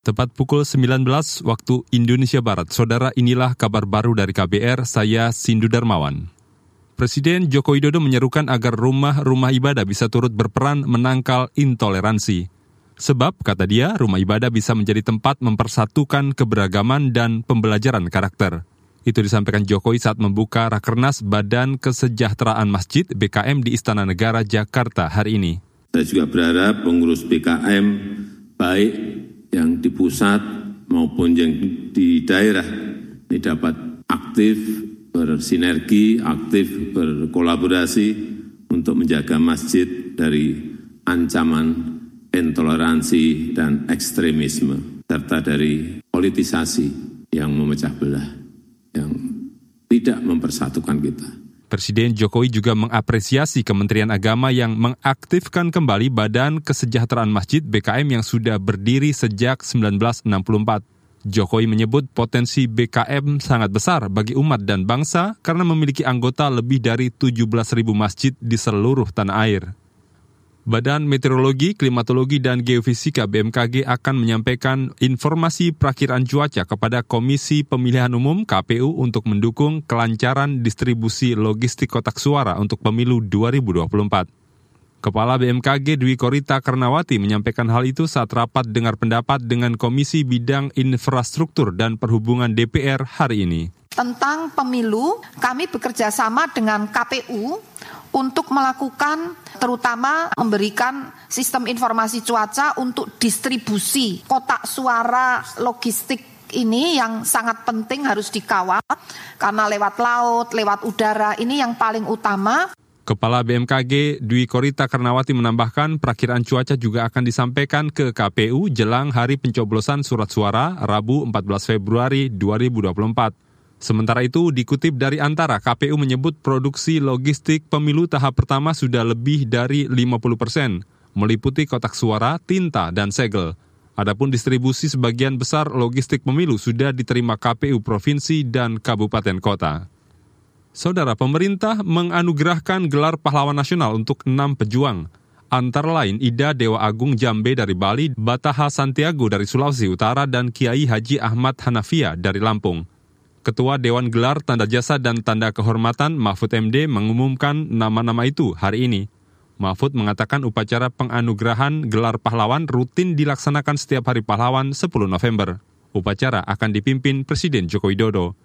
Tepat pukul 19 waktu Indonesia Barat, saudara inilah kabar baru dari KBR, saya Sindu Darmawan. Presiden Joko Widodo menyerukan agar rumah-rumah ibadah bisa turut berperan menangkal intoleransi. Sebab, kata dia, rumah ibadah bisa menjadi tempat mempersatukan keberagaman dan pembelajaran karakter. Itu disampaikan Jokowi saat membuka Rakernas Badan Kesejahteraan Masjid BKM di Istana Negara, Jakarta hari ini. Saya juga berharap pengurus BKM baik yang di pusat maupun yang di daerah ini dapat aktif bersinergi, aktif berkolaborasi untuk menjaga masjid dari ancaman intoleransi dan ekstremisme, serta dari politisasi yang memecah belah, yang tidak mempersatukan kita. Presiden Jokowi juga mengapresiasi Kementerian Agama yang mengaktifkan kembali Badan Kesejahteraan Masjid BKM yang sudah berdiri sejak 1964. Jokowi menyebut potensi BKM sangat besar bagi umat dan bangsa karena memiliki anggota lebih dari 17.000 masjid di seluruh tanah air. Badan Meteorologi, Klimatologi, dan Geofisika BMKG akan menyampaikan informasi perakhiran cuaca kepada Komisi Pemilihan Umum KPU untuk mendukung kelancaran distribusi logistik kotak suara untuk pemilu 2024. Kepala BMKG Dwi Korita Karnawati menyampaikan hal itu saat rapat dengar pendapat dengan Komisi Bidang Infrastruktur dan Perhubungan DPR hari ini. Tentang pemilu, kami bekerja sama dengan KPU untuk melakukan terutama memberikan sistem informasi cuaca untuk distribusi kotak suara logistik ini yang sangat penting harus dikawal karena lewat laut, lewat udara ini yang paling utama. Kepala BMKG Dwi Korita Karnawati menambahkan perakiraan cuaca juga akan disampaikan ke KPU jelang hari pencoblosan surat suara Rabu 14 Februari 2024. Sementara itu, dikutip dari Antara, KPU menyebut produksi logistik pemilu tahap pertama sudah lebih dari 50 persen, meliputi kotak suara, tinta, dan segel. Adapun distribusi sebagian besar logistik pemilu sudah diterima KPU Provinsi dan Kabupaten Kota. Saudara pemerintah menganugerahkan gelar pahlawan nasional untuk enam pejuang, antara lain Ida Dewa Agung Jambe dari Bali, Bataha Santiago dari Sulawesi Utara, dan Kiai Haji Ahmad Hanafia dari Lampung. Ketua Dewan Gelar Tanda Jasa dan Tanda Kehormatan Mahfud MD mengumumkan nama-nama itu hari ini. Mahfud mengatakan upacara penganugerahan gelar pahlawan rutin dilaksanakan setiap hari pahlawan 10 November. Upacara akan dipimpin Presiden Joko Widodo.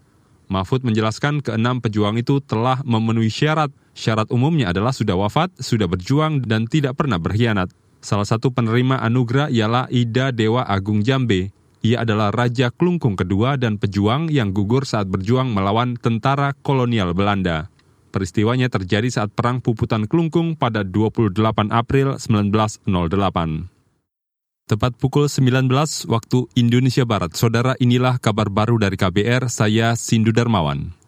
Mahfud menjelaskan keenam pejuang itu telah memenuhi syarat. Syarat umumnya adalah sudah wafat, sudah berjuang, dan tidak pernah berkhianat. Salah satu penerima anugerah ialah Ida Dewa Agung Jambe. Ia adalah Raja Klungkung kedua dan pejuang yang gugur saat berjuang melawan tentara kolonial Belanda. Peristiwanya terjadi saat Perang Puputan Klungkung pada 28 April 1908. Tepat pukul 19 waktu Indonesia Barat, saudara inilah kabar baru dari KBR, saya Sindu Darmawan.